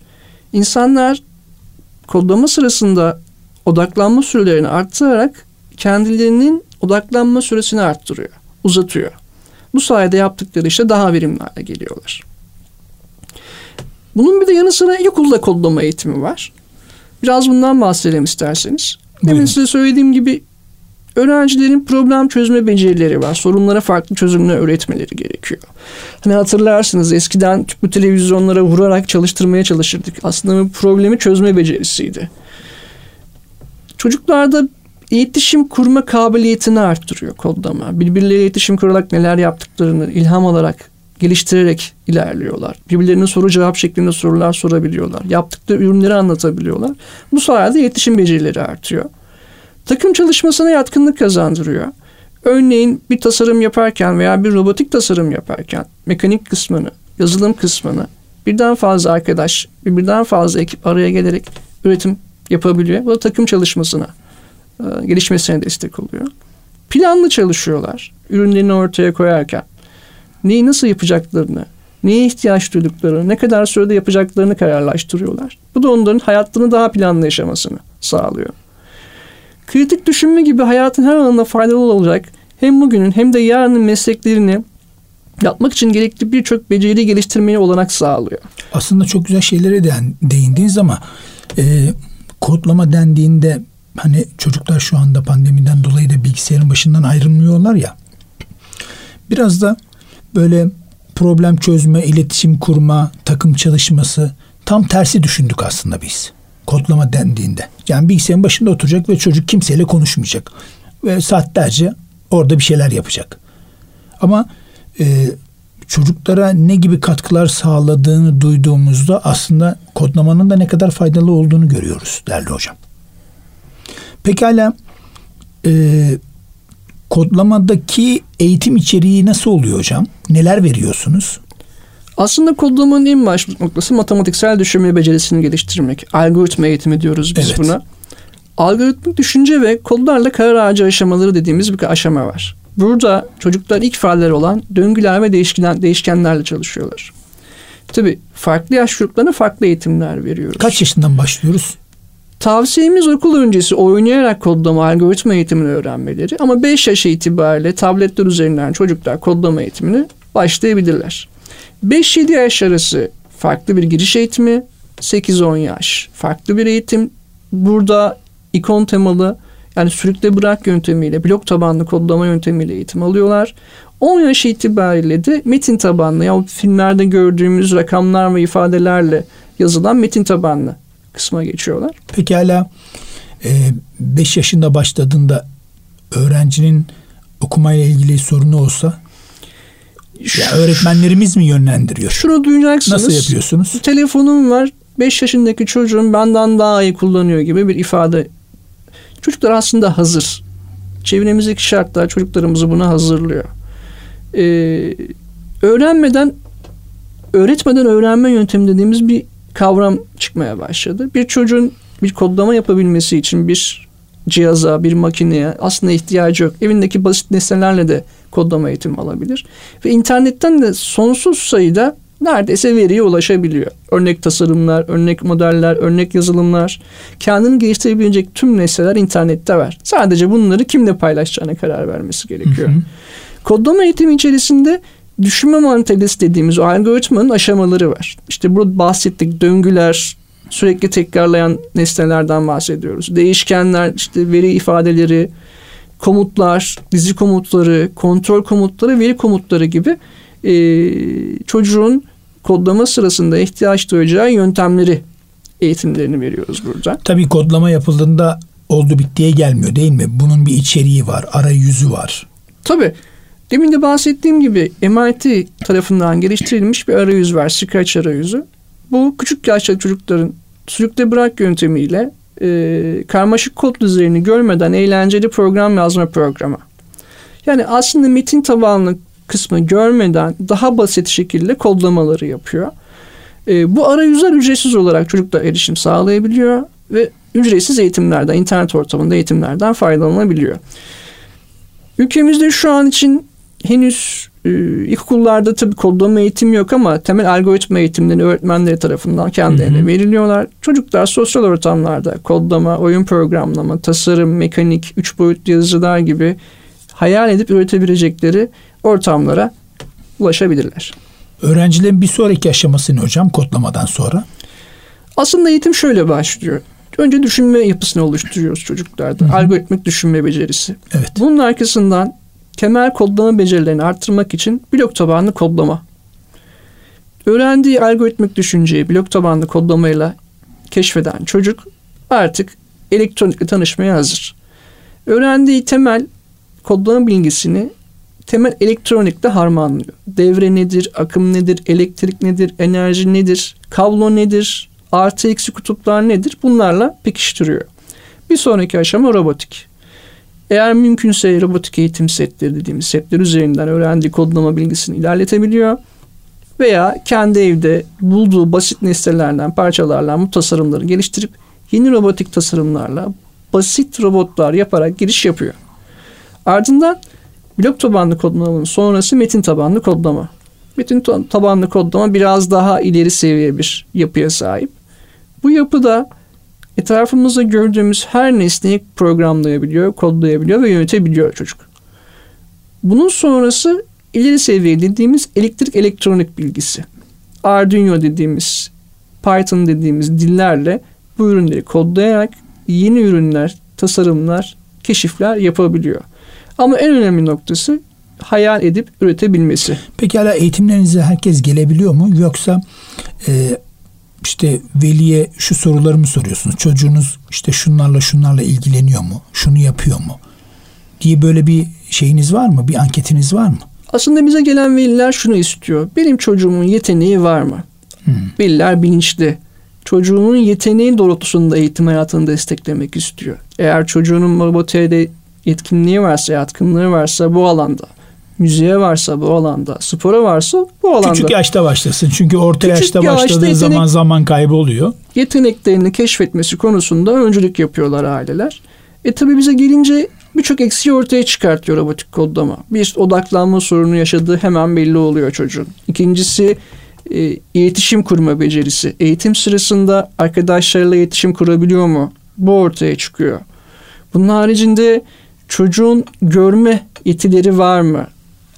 İnsanlar kodlama sırasında odaklanma sürelerini arttırarak kendilerinin odaklanma süresini arttırıyor, uzatıyor. Bu sayede yaptıkları işte daha verimli hale geliyorlar. Bunun bir de yanı sıra ilkokulda kodlama eğitimi var. Biraz bundan bahsedelim isterseniz. Demin size söylediğim gibi öğrencilerin problem çözme becerileri var. Sorunlara farklı çözümler üretmeleri gerekiyor. Hani hatırlarsınız eskiden tüplü televizyonlara vurarak çalıştırmaya çalışırdık. Aslında bu problemi çözme becerisiydi. Çocuklarda iletişim kurma kabiliyetini arttırıyor kodlama. Birbirleriyle iletişim kurarak neler yaptıklarını ilham alarak, geliştirerek ilerliyorlar. Birbirlerine soru cevap şeklinde sorular sorabiliyorlar. Yaptıkları ürünleri anlatabiliyorlar. Bu sayede iletişim becerileri artıyor. Takım çalışmasına yatkınlık kazandırıyor. Örneğin bir tasarım yaparken veya bir robotik tasarım yaparken mekanik kısmını, yazılım kısmını birden fazla arkadaş, birden fazla ekip araya gelerek üretim yapabiliyor. Bu da takım çalışmasına, gelişmesine destek oluyor. Planlı çalışıyorlar. Ürünlerini ortaya koyarken. Neyi nasıl yapacaklarını, neye ihtiyaç duyduklarını, ne kadar sürede yapacaklarını kararlaştırıyorlar. Bu da onların hayatını daha planlı yaşamasını sağlıyor. Kritik düşünme gibi hayatın her alanında faydalı olacak hem bugünün hem de yarının mesleklerini yapmak için gerekli birçok beceri geliştirmeye olanak sağlıyor. Aslında çok güzel şeylere de değindiniz ama e, kodlama dendiğinde hani çocuklar şu anda pandemiden dolayı da bilgisayarın başından ayrılmıyorlar ya. Biraz da böyle problem çözme, iletişim kurma, takım çalışması tam tersi düşündük aslında biz. Kodlama dendiğinde. Yani bilgisayarın başında oturacak ve çocuk kimseyle konuşmayacak. Ve saatlerce orada bir şeyler yapacak. Ama e, çocuklara ne gibi katkılar sağladığını duyduğumuzda aslında kodlamanın da ne kadar faydalı olduğunu görüyoruz değerli hocam. Pekala e, kodlamadaki eğitim içeriği nasıl oluyor hocam? Neler veriyorsunuz? Aslında kodlamanın en baş noktası matematiksel düşünme becerisini geliştirmek. Algoritma eğitimi diyoruz biz evet. buna. Algoritmik düşünce ve kodlarla karar ağacı aşamaları dediğimiz bir aşama var. Burada çocuklar ilk faaller olan döngüler ve değişken, değişkenlerle çalışıyorlar. Tabii farklı yaş gruplarına farklı eğitimler veriyoruz. Kaç yaşından başlıyoruz? Tavsiyemiz okul öncesi oynayarak kodlama algoritma eğitimini öğrenmeleri ama 5 yaş itibariyle tabletler üzerinden çocuklar kodlama eğitimini başlayabilirler. 5-7 yaş arası farklı bir giriş eğitimi, 8-10 yaş farklı bir eğitim. Burada ikon temalı yani sürükle bırak yöntemiyle, blok tabanlı kodlama yöntemiyle eğitim alıyorlar. 10 yaş itibariyle de metin tabanlı ya filmlerde gördüğümüz rakamlar ve ifadelerle yazılan metin tabanlı kısma geçiyorlar. Peki hala 5 e, yaşında başladığında öğrencinin okumayla ilgili sorunu olsa ya öğretmenlerimiz mi yönlendiriyor? Şunu duyacaksınız. Nasıl yapıyorsunuz? Telefonum var. 5 yaşındaki çocuğum benden daha iyi kullanıyor gibi bir ifade. Çocuklar aslında hazır. Çevremizdeki şartlar çocuklarımızı buna hazırlıyor. Ee, öğrenmeden öğretmeden öğrenme yöntemi dediğimiz bir kavram çıkmaya başladı. Bir çocuğun bir kodlama yapabilmesi için bir cihaza, bir makineye aslında ihtiyacı yok. Evindeki basit nesnelerle de kodlama eğitimi alabilir. Ve internetten de sonsuz sayıda neredeyse veriye ulaşabiliyor. Örnek tasarımlar, örnek modeller, örnek yazılımlar. Kendini geliştirebilecek tüm nesneler internette var. Sadece bunları kimle paylaşacağına karar vermesi gerekiyor. Hı hı. Kodlama eğitimi içerisinde düşünme mantalitesi dediğimiz o algoritmanın aşamaları var. İşte burada bahsettik döngüler, sürekli tekrarlayan nesnelerden bahsediyoruz. Değişkenler, işte veri ifadeleri, komutlar, dizi komutları, kontrol komutları, veri komutları gibi e, çocuğun kodlama sırasında ihtiyaç duyacağı yöntemleri eğitimlerini veriyoruz burada. Tabii kodlama yapıldığında oldu bittiye gelmiyor değil mi? Bunun bir içeriği var, arayüzü var. Tabii. Demin de bahsettiğim gibi MIT tarafından geliştirilmiş bir arayüz var. Scratch arayüzü. Bu küçük yaşta çocukların sürükle bırak yöntemiyle e, karmaşık kod düzeyini görmeden eğlenceli program yazma programı. Yani aslında metin tabanlı kısmı görmeden daha basit şekilde kodlamaları yapıyor. E, bu arayüzler ücretsiz olarak çocuklar erişim sağlayabiliyor ve ücretsiz eğitimlerden, internet ortamında eğitimlerden faydalanabiliyor. Ülkemizde şu an için henüz e, ilkokullarda tabii kodlama eğitimi yok ama temel algoritma eğitimleri öğretmenleri tarafından kendilerine hı hı. veriliyorlar. Çocuklar sosyal ortamlarda kodlama, oyun programlama, tasarım, mekanik, üç boyutlu yazıcılar gibi hayal edip üretebilecekleri ortamlara ulaşabilirler. Öğrencilerin bir sonraki aşaması ne hocam kodlamadan sonra? Aslında eğitim şöyle başlıyor. Önce düşünme yapısını oluşturuyoruz çocuklarda. Hı hı. Algoritmik düşünme becerisi. Evet. Bunun arkasından temel kodlama becerilerini arttırmak için blok tabanlı kodlama. Öğrendiği algoritmik düşünceyi blok tabanlı kodlamayla keşfeden çocuk artık elektronikle tanışmaya hazır. Öğrendiği temel kodlama bilgisini temel elektronikle harmanlıyor. Devre nedir, akım nedir, elektrik nedir, enerji nedir, kablo nedir, artı eksi kutuplar nedir bunlarla pekiştiriyor. Bir sonraki aşama robotik. Eğer mümkünse robotik eğitim setleri dediğimiz setler üzerinden öğrendiği kodlama bilgisini ilerletebiliyor. Veya kendi evde bulduğu basit nesnelerden, parçalarla bu tasarımları geliştirip yeni robotik tasarımlarla basit robotlar yaparak giriş yapıyor. Ardından blok tabanlı kodlamanın sonrası metin tabanlı kodlama. Metin tabanlı kodlama biraz daha ileri seviye bir yapıya sahip. Bu yapıda etrafımızda gördüğümüz her nesneyi programlayabiliyor, kodlayabiliyor ve yönetebiliyor çocuk. Bunun sonrası ileri seviye dediğimiz elektrik elektronik bilgisi. Arduino dediğimiz, Python dediğimiz dillerle bu ürünleri kodlayarak yeni ürünler, tasarımlar, keşifler yapabiliyor. Ama en önemli noktası hayal edip üretebilmesi. Peki hala eğitimlerinize herkes gelebiliyor mu? Yoksa e, işte veliye şu soruları mı soruyorsunuz? Çocuğunuz işte şunlarla şunlarla ilgileniyor mu? Şunu yapıyor mu? Diye böyle bir şeyiniz var mı? Bir anketiniz var mı? Aslında bize gelen veliler şunu istiyor. Benim çocuğumun yeteneği var mı? Hmm. Veliler bilinçli. Çocuğunun yeteneği doğrultusunda eğitim hayatını desteklemek istiyor. Eğer çocuğunun robotiğe yetkinliği varsa, yatkınlığı varsa bu alanda müziğe varsa bu alanda, spora varsa bu alanda. Küçük yaşta başlasın. Çünkü orta Küçük yaşta başladığı yetenek, zaman zaman kaybı oluyor. Yeteneklerini keşfetmesi konusunda öncülük yapıyorlar aileler. E tabi bize gelince birçok eksiği ortaya çıkartıyor robotik kodlama. Bir odaklanma sorunu yaşadığı hemen belli oluyor çocuğun. İkincisi e, iletişim kurma becerisi. Eğitim sırasında arkadaşlarıyla iletişim kurabiliyor mu? Bu ortaya çıkıyor. Bunun haricinde çocuğun görme yetileri var mı?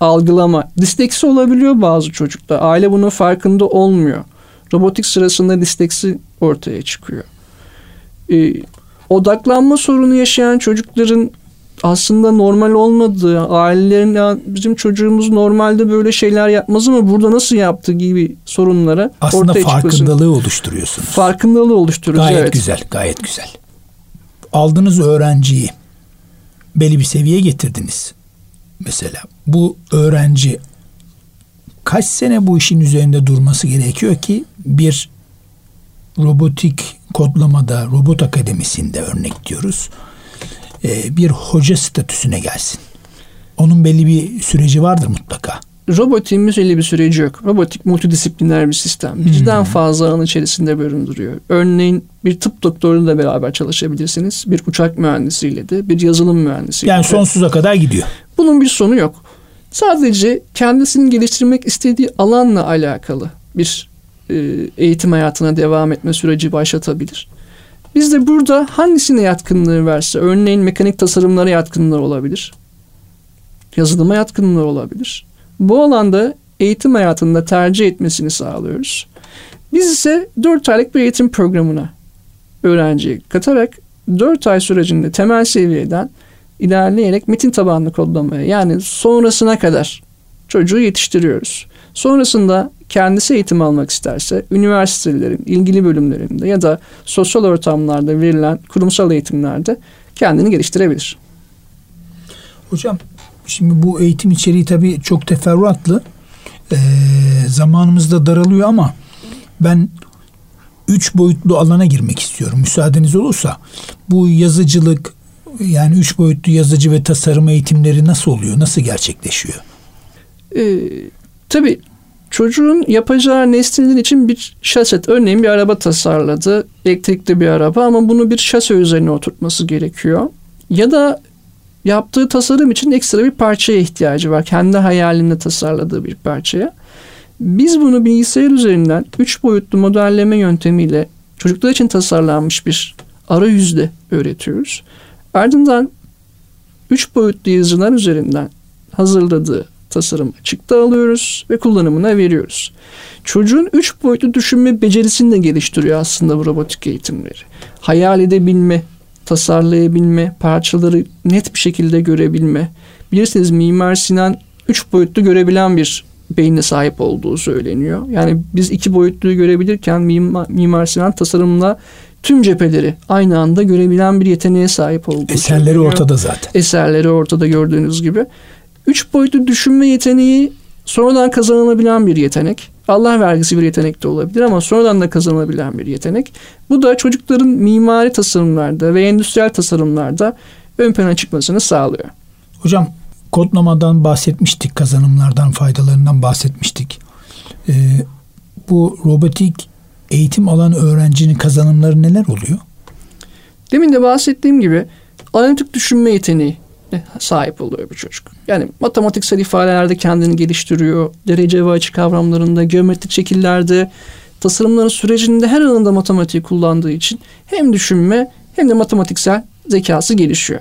Algılama. Disleksi olabiliyor bazı çocukta. Aile bunun farkında olmuyor. Robotik sırasında disleksi ortaya çıkıyor. Ee, odaklanma sorunu yaşayan çocukların aslında normal olmadığı, ailelerin ya bizim çocuğumuz normalde böyle şeyler yapmaz ama burada nasıl yaptı gibi sorunlara aslında ortaya farkındalığı oluşturuyorsunuz. Farkındalığı oluşturuyoruz. Gayet evet. güzel, gayet güzel. Aldığınız öğrenciyi belli bir seviyeye getirdiniz mesela bu öğrenci kaç sene bu işin üzerinde durması gerekiyor ki bir robotik kodlamada robot akademisinde örnek diyoruz e, bir hoca statüsüne gelsin. Onun belli bir süreci vardır mutlaka. Robotiğin belli bir süreci yok. Robotik multidisipliner bir sistem. Birden hmm. fazla alan içerisinde barındırıyor. Örneğin bir tıp doktoruyla beraber çalışabilirsiniz. Bir uçak mühendisiyle de, bir yazılım mühendisiyle Yani sonsuza kadar gidiyor. Bunun bir sonu yok. Sadece kendisini geliştirmek istediği alanla alakalı bir e, eğitim hayatına devam etme süreci başlatabilir. Biz de burada hangisine yatkınlığı verse, örneğin mekanik tasarımlara yatkınlığı olabilir, yazılıma yatkınlığı olabilir. Bu alanda eğitim hayatında tercih etmesini sağlıyoruz. Biz ise 4 aylık bir eğitim programına öğrenciyi katarak 4 ay sürecinde temel seviyeden ilerleyerek metin tabanlı kodlamaya yani sonrasına kadar çocuğu yetiştiriyoruz. Sonrasında kendisi eğitim almak isterse üniversitelerin ilgili bölümlerinde ya da sosyal ortamlarda verilen kurumsal eğitimlerde kendini geliştirebilir. Hocam şimdi bu eğitim içeriği tabii çok teferruatlı. Ee, zamanımız da daralıyor ama ben üç boyutlu alana girmek istiyorum. Müsaadeniz olursa bu yazıcılık, yani üç boyutlu yazıcı ve tasarım eğitimleri nasıl oluyor? Nasıl gerçekleşiyor? Ee, tabii çocuğun yapacağı nesneler için bir şaset. Örneğin bir araba tasarladı. Elektrikli bir araba ama bunu bir şase üzerine oturtması gerekiyor. Ya da yaptığı tasarım için ekstra bir parçaya ihtiyacı var. Kendi hayalinde tasarladığı bir parçaya. Biz bunu bilgisayar üzerinden üç boyutlu modelleme yöntemiyle çocuklar için tasarlanmış bir arayüzde öğretiyoruz. Ardından üç boyutlu yazılar üzerinden hazırladığı tasarım çıktı alıyoruz ve kullanımına veriyoruz. Çocuğun üç boyutlu düşünme becerisini de geliştiriyor aslında bu robotik eğitimleri. Hayal edebilme, tasarlayabilme, parçaları net bir şekilde görebilme. Bilirsiniz Mimar Sinan üç boyutlu görebilen bir beyne sahip olduğu söyleniyor. Yani biz iki boyutluyu görebilirken Mimar Sinan tasarımla tüm cepheleri aynı anda görebilen bir yeteneğe sahip olduğu Eserleri söyleniyor. ortada zaten. Eserleri ortada gördüğünüz gibi. Üç boyutlu düşünme yeteneği sonradan kazanılabilen bir yetenek. Allah vergisi bir yetenek de olabilir ama sonradan da kazanılabilen bir yetenek. Bu da çocukların mimari tasarımlarda ve endüstriyel tasarımlarda ön plana çıkmasını sağlıyor. Hocam kodlamadan bahsetmiştik, kazanımlardan, faydalarından bahsetmiştik. Ee, bu robotik eğitim alan öğrencinin kazanımları neler oluyor? Demin de bahsettiğim gibi analitik düşünme yeteneği sahip oluyor bu çocuk. Yani matematiksel ifadelerde kendini geliştiriyor. Derece ve açı kavramlarında, geometrik şekillerde, tasarımların sürecinde her alanında matematiği kullandığı için hem düşünme hem de matematiksel zekası gelişiyor.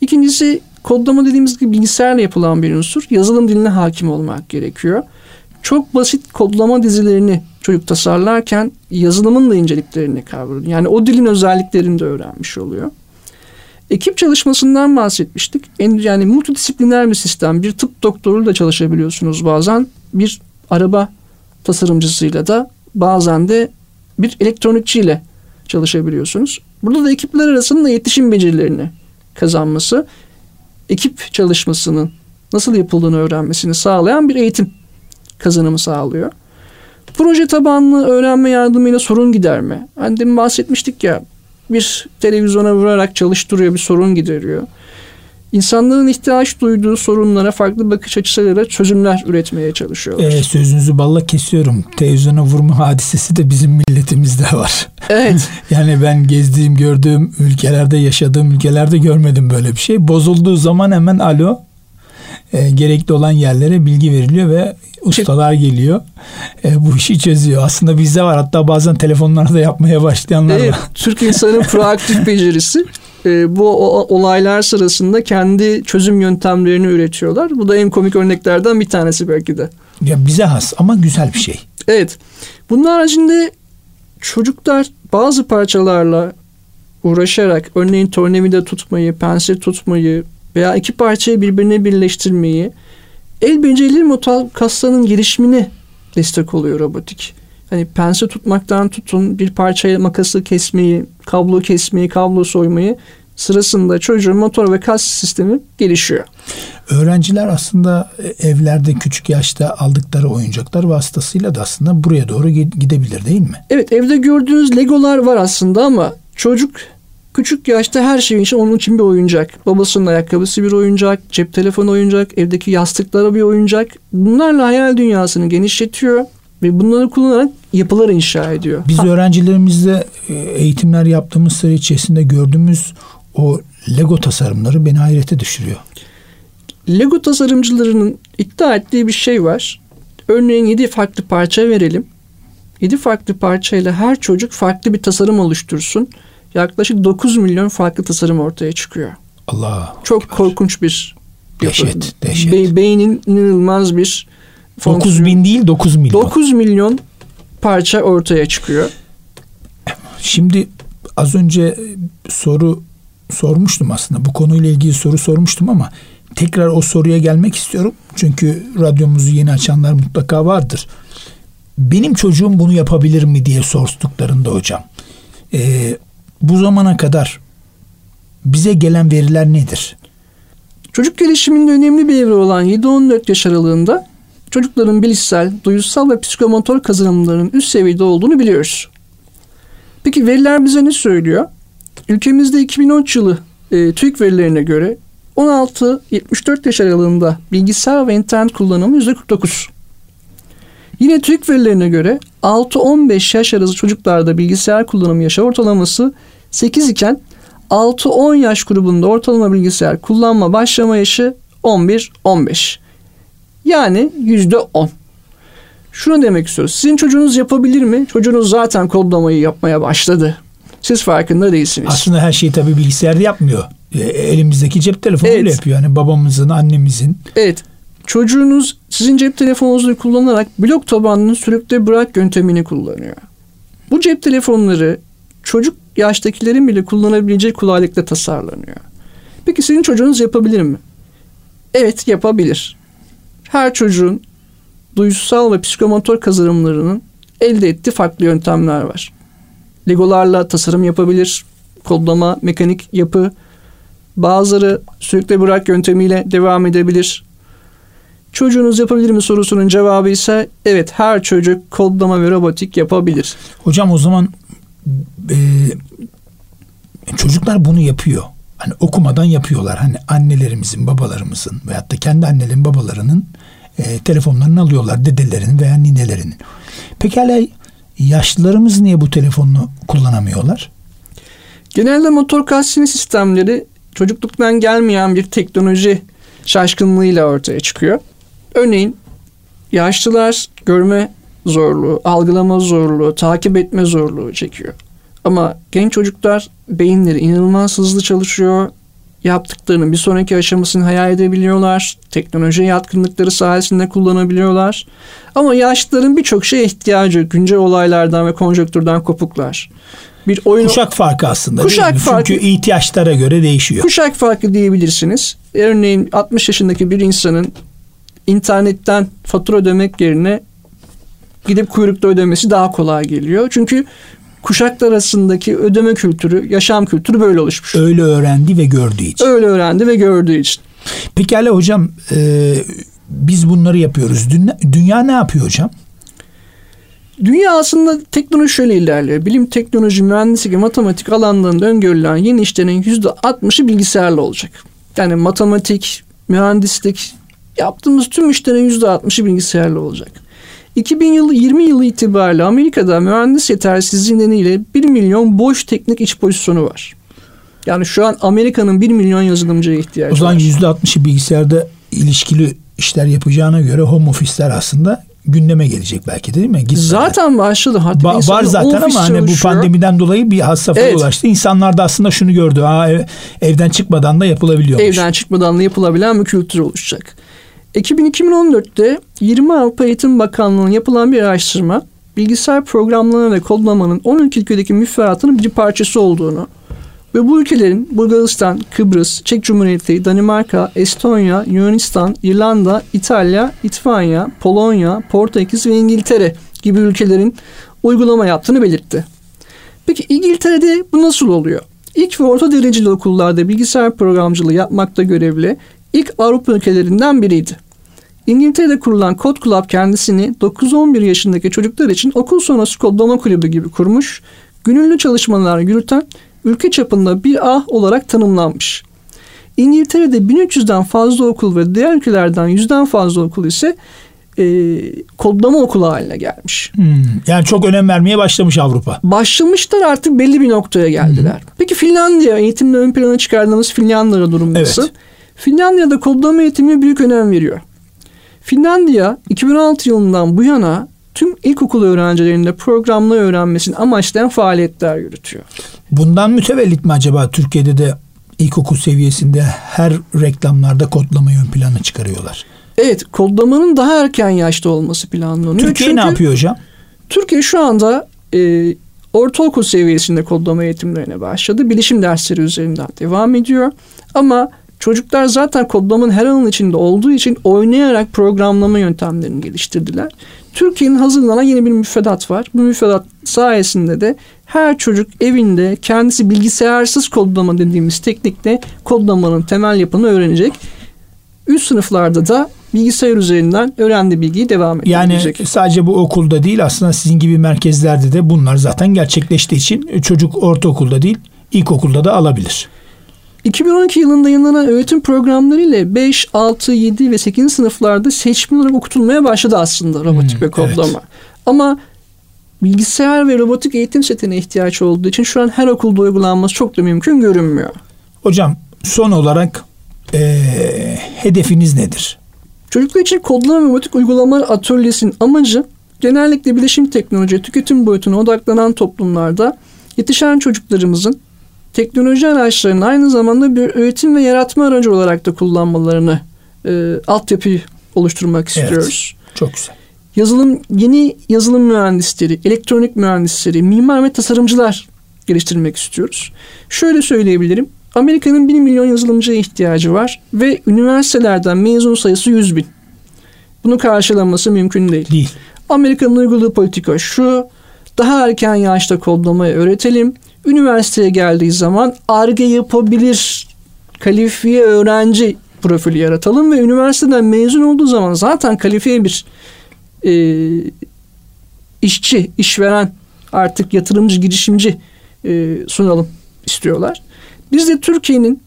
İkincisi kodlama dediğimiz gibi bilgisayarla yapılan bir unsur. Yazılım diline hakim olmak gerekiyor. Çok basit kodlama dizilerini çocuk tasarlarken yazılımın da inceliklerini kavruyor. Yani o dilin özelliklerini de öğrenmiş oluyor. Ekip çalışmasından bahsetmiştik. Yani multidisipliner bir sistem. Bir tıp doktoruyla çalışabiliyorsunuz bazen. Bir araba tasarımcısıyla da bazen de bir elektronikçiyle çalışabiliyorsunuz. Burada da ekipler arasında iletişim becerilerini kazanması, ekip çalışmasının nasıl yapıldığını öğrenmesini sağlayan bir eğitim kazanımı sağlıyor. Proje tabanlı öğrenme yardımıyla sorun giderme. Hani demin bahsetmiştik ya bir televizyona vurarak çalıştırıyor, bir sorun gideriyor. İnsanların ihtiyaç duyduğu sorunlara farklı bakış açılarıyla çözümler üretmeye çalışıyorlar. Ee, sözünüzü balla kesiyorum. Televizyona vurma hadisesi de bizim milletimizde var. Evet. yani ben gezdiğim, gördüğüm ülkelerde, yaşadığım ülkelerde görmedim böyle bir şey. Bozulduğu zaman hemen alo e, gerekli olan yerlere bilgi veriliyor ve ustalar geliyor. E, bu işi çözüyor. Aslında bizde var. Hatta bazen telefonlarda yapmaya başlayanlar evet, var. Türk insanın proaktif becerisi. E, bu olaylar sırasında kendi çözüm yöntemlerini üretiyorlar. Bu da en komik örneklerden bir tanesi belki de. Ya bize has ama güzel bir şey. Evet. Bunun haricinde çocuklar bazı parçalarla uğraşarak örneğin tornavida tutmayı, pense tutmayı veya iki parçayı birbirine birleştirmeyi el becerileri motor kaslarının gelişimine destek oluyor robotik. Hani pense tutmaktan tutun bir parçaya makası kesmeyi, kablo kesmeyi, kablo soymayı sırasında çocuğun motor ve kas sistemi gelişiyor. Öğrenciler aslında evlerde küçük yaşta aldıkları oyuncaklar vasıtasıyla da aslında buraya doğru gidebilir değil mi? Evet evde gördüğünüz legolar var aslında ama çocuk Küçük yaşta her şey için onun için bir oyuncak. Babasının ayakkabısı bir oyuncak, cep telefonu oyuncak, evdeki yastıklara bir oyuncak. Bunlarla hayal dünyasını genişletiyor ve bunları kullanarak yapılar inşa ediyor. Biz ha. öğrencilerimizle e, eğitimler yaptığımız süre içerisinde gördüğümüz o Lego tasarımları beni hayrete düşürüyor. Lego tasarımcılarının iddia ettiği bir şey var. Örneğin 7 farklı parça verelim. 7 farklı parçayla her çocuk farklı bir tasarım oluştursun yaklaşık 9 milyon farklı tasarım ortaya çıkıyor. Allah. Çok kibar. korkunç bir dehşet, dehşet. Be- beynin inanılmaz bir 9 bin değil 9 milyon. 9 milyon parça ortaya çıkıyor. Şimdi az önce soru sormuştum aslında. Bu konuyla ilgili soru sormuştum ama tekrar o soruya gelmek istiyorum. Çünkü radyomuzu yeni açanlar mutlaka vardır. Benim çocuğum bunu yapabilir mi diye sorduklarında hocam. Ee, bu zamana kadar bize gelen veriler nedir? Çocuk gelişiminde önemli bir evre olan 7-14 yaş aralığında çocukların bilişsel, duyusal ve psikomotor kazanımlarının üst seviyede olduğunu biliyoruz. Peki veriler bize ne söylüyor? Ülkemizde 2013 yılı e, TÜİK verilerine göre 16-74 yaş aralığında bilgisayar ve internet kullanımı %49. Yine TÜİK verilerine göre 6-15 yaş arası çocuklarda bilgisayar kullanımı yaş ortalaması 8 iken 6-10 yaş grubunda ortalama bilgisayar kullanma başlama yaşı 11-15. Yani %10. Şunu demek istiyoruz. Sizin çocuğunuz yapabilir mi? Çocuğunuz zaten kodlamayı yapmaya başladı. Siz farkında değilsiniz. Aslında her şeyi tabii bilgisayarda yapmıyor. E, elimizdeki cep telefonuyla evet. yapıyor. Yani babamızın, annemizin. Evet. Çocuğunuz sizin cep telefonunuzu kullanarak blok tabanlı sürükle bırak yöntemini kullanıyor. Bu cep telefonları çocuk yaştakilerin bile kullanabileceği kolaylıkla tasarlanıyor. Peki senin çocuğunuz yapabilir mi? Evet yapabilir. Her çocuğun duysal ve psikomotor kazanımlarının elde ettiği farklı yöntemler var. Legolarla tasarım yapabilir, kodlama, mekanik yapı, bazıları sürükle bırak yöntemiyle devam edebilir. Çocuğunuz yapabilir mi sorusunun cevabı ise evet her çocuk kodlama ve robotik yapabilir. Hocam o zaman e, çocuklar bunu yapıyor. Hani okumadan yapıyorlar. Hani annelerimizin, babalarımızın veyahut da kendi annelerin, babalarının e, telefonlarını alıyorlar. Dedelerinin veya ninelerinin. Pekala yaşlılarımız niye bu telefonunu kullanamıyorlar? Genelde motor kasini sistemleri çocukluktan gelmeyen bir teknoloji şaşkınlığıyla ortaya çıkıyor. Örneğin yaşlılar görme zorluğu, algılama zorluğu, takip etme zorluğu çekiyor. Ama genç çocuklar beyinleri inanılmaz hızlı çalışıyor. Yaptıklarının bir sonraki aşamasını hayal edebiliyorlar. Teknoloji yatkınlıkları sayesinde kullanabiliyorlar. Ama yaşlıların birçok şeye ihtiyacı güncel olaylardan ve konjonktürden kopuklar. Bir oyun kuşak farkı aslında. Kuşak farkı. Çünkü ihtiyaçlara göre değişiyor. Kuşak farkı diyebilirsiniz. Örneğin 60 yaşındaki bir insanın internetten fatura ödemek yerine gidip kuyrukta ödemesi daha kolay geliyor. Çünkü kuşaklar arasındaki ödeme kültürü, yaşam kültürü böyle oluşmuş. Öyle öğrendi ve gördüğü için. Öyle öğrendi ve gördüğü için. Pekala hocam e, biz bunları yapıyoruz. Dünya, dünya ne yapıyor hocam? Dünya aslında teknoloji şöyle ilerliyor. Bilim, teknoloji, mühendislik ve matematik alanlarında öngörülen yeni işlerin %60'ı bilgisayarla olacak. Yani matematik, mühendislik yaptığımız tüm işlerin %60'ı bilgisayarla olacak. 2000 yılı 20 yılı itibariyle Amerika'da mühendis yetersizliği nedeniyle 1 milyon boş teknik iş pozisyonu var. Yani şu an Amerika'nın 1 milyon yazılımcıya ihtiyacı var. O zaman var. %60'ı bilgisayarda ilişkili işler yapacağına göre home office'ler aslında gündeme gelecek belki değil mi? Gitmeden. Zaten başladı. Hatta ba- var zaten ama hani bu pandemiden dolayı bir has safhaya evet. ulaştı. İnsanlar da aslında şunu gördü. Aa, ev, evden çıkmadan da yapılabiliyormuş. Evden çıkmadan da yapılabilen bir kültür oluşacak. 2014'te 20 Avrupa Eğitim Bakanlığı'nın yapılan bir araştırma bilgisayar programlama ve kodlamanın 12 ülkedeki müfredatının bir parçası olduğunu ve bu ülkelerin Bulgaristan, Kıbrıs, Çek Cumhuriyeti, Danimarka, Estonya, Yunanistan, İrlanda, İtalya, İtvanya, Polonya, Portekiz ve İngiltere gibi ülkelerin uygulama yaptığını belirtti. Peki İngiltere'de bu nasıl oluyor? İlk ve orta dereceli okullarda bilgisayar programcılığı yapmakta görevli ilk Avrupa ülkelerinden biriydi. İngiltere'de kurulan Code Club kendisini 9-11 yaşındaki çocuklar için okul sonrası kodlama kulübü gibi kurmuş, gönüllü çalışmalar yürüten ülke çapında bir ah olarak tanımlanmış. İngiltere'de 1300'den fazla okul ve diğer ülkelerden 100'den fazla okul ise e, kodlama okulu haline gelmiş. Hmm, yani çok önem vermeye başlamış Avrupa. Başlamışlar artık belli bir noktaya geldiler. Hmm. Peki Finlandiya eğitimde ön plana çıkardığımız Finlandiya durum nasıl? Evet. Finlandiya'da kodlama eğitimine büyük önem veriyor. Finlandiya 2016 yılından bu yana tüm ilkokul öğrencilerinde programla öğrenmesini amaçlayan faaliyetler yürütüyor. Bundan mütevellit mi acaba Türkiye'de de ilkokul seviyesinde her reklamlarda kodlamayı ön plana çıkarıyorlar? Evet kodlamanın daha erken yaşta olması planlanıyor. Türkiye Çünkü ne yapıyor hocam? Türkiye şu anda e, ortaokul seviyesinde kodlama eğitimlerine başladı. Bilişim dersleri üzerinden devam ediyor. Ama Çocuklar zaten kodlamanın her alanın içinde olduğu için oynayarak programlama yöntemlerini geliştirdiler. Türkiye'nin hazırlanan yeni bir müfredat var. Bu müfredat sayesinde de her çocuk evinde kendisi bilgisayarsız kodlama dediğimiz teknikle kodlamanın temel yapını öğrenecek. Üst sınıflarda da bilgisayar üzerinden öğrendiği bilgiyi devam edecek. Yani sadece bu okulda değil aslında sizin gibi merkezlerde de bunlar zaten gerçekleştiği için çocuk ortaokulda değil ilkokulda da alabilir. 2012 yılında yayınlanan öğretim programları ile 5, 6, 7 ve 8. sınıflarda seçmen olarak okutulmaya başladı aslında robotik hmm, ve kodlama. Evet. Ama bilgisayar ve robotik eğitim setine ihtiyaç olduğu için şu an her okulda uygulanması çok da mümkün görünmüyor. Hocam son olarak ee, hedefiniz nedir? Çocuklar için kodlama ve robotik uygulamalar atölyesinin amacı genellikle bilişim teknoloji tüketim boyutuna odaklanan toplumlarda yetişen çocuklarımızın teknoloji araçlarının aynı zamanda bir üretim ve yaratma aracı olarak da kullanmalarını e, altyapıyı oluşturmak istiyoruz. Evet, çok güzel. Yazılım yeni yazılım mühendisleri, elektronik mühendisleri, mimar ve tasarımcılar geliştirmek istiyoruz. Şöyle söyleyebilirim. Amerika'nın 1 milyon yazılımcıya ihtiyacı var ve üniversitelerden mezun sayısı 100 bin. Bunu karşılaması mümkün değil. Değil. Amerika'nın uyguladığı politika şu. Daha erken yaşta kodlamayı öğretelim üniversiteye geldiği zaman ARGE yapabilir kalifiye öğrenci profili yaratalım ve üniversiteden mezun olduğu zaman zaten kalifiye bir e, işçi, işveren artık yatırımcı, girişimci e, sunalım istiyorlar. Biz de Türkiye'nin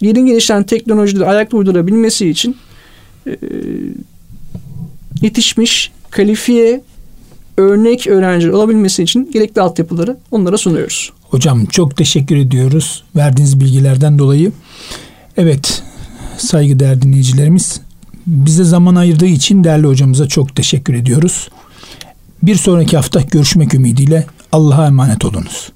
yeni gelişen teknolojileri ayakta uydurabilmesi için e, yetişmiş, kalifiye, örnek öğrenci olabilmesi için gerekli altyapıları onlara sunuyoruz. Hocam çok teşekkür ediyoruz verdiğiniz bilgilerden dolayı. Evet saygıdeğer dinleyicilerimiz bize zaman ayırdığı için değerli hocamıza çok teşekkür ediyoruz. Bir sonraki hafta görüşmek ümidiyle Allah'a emanet olunuz.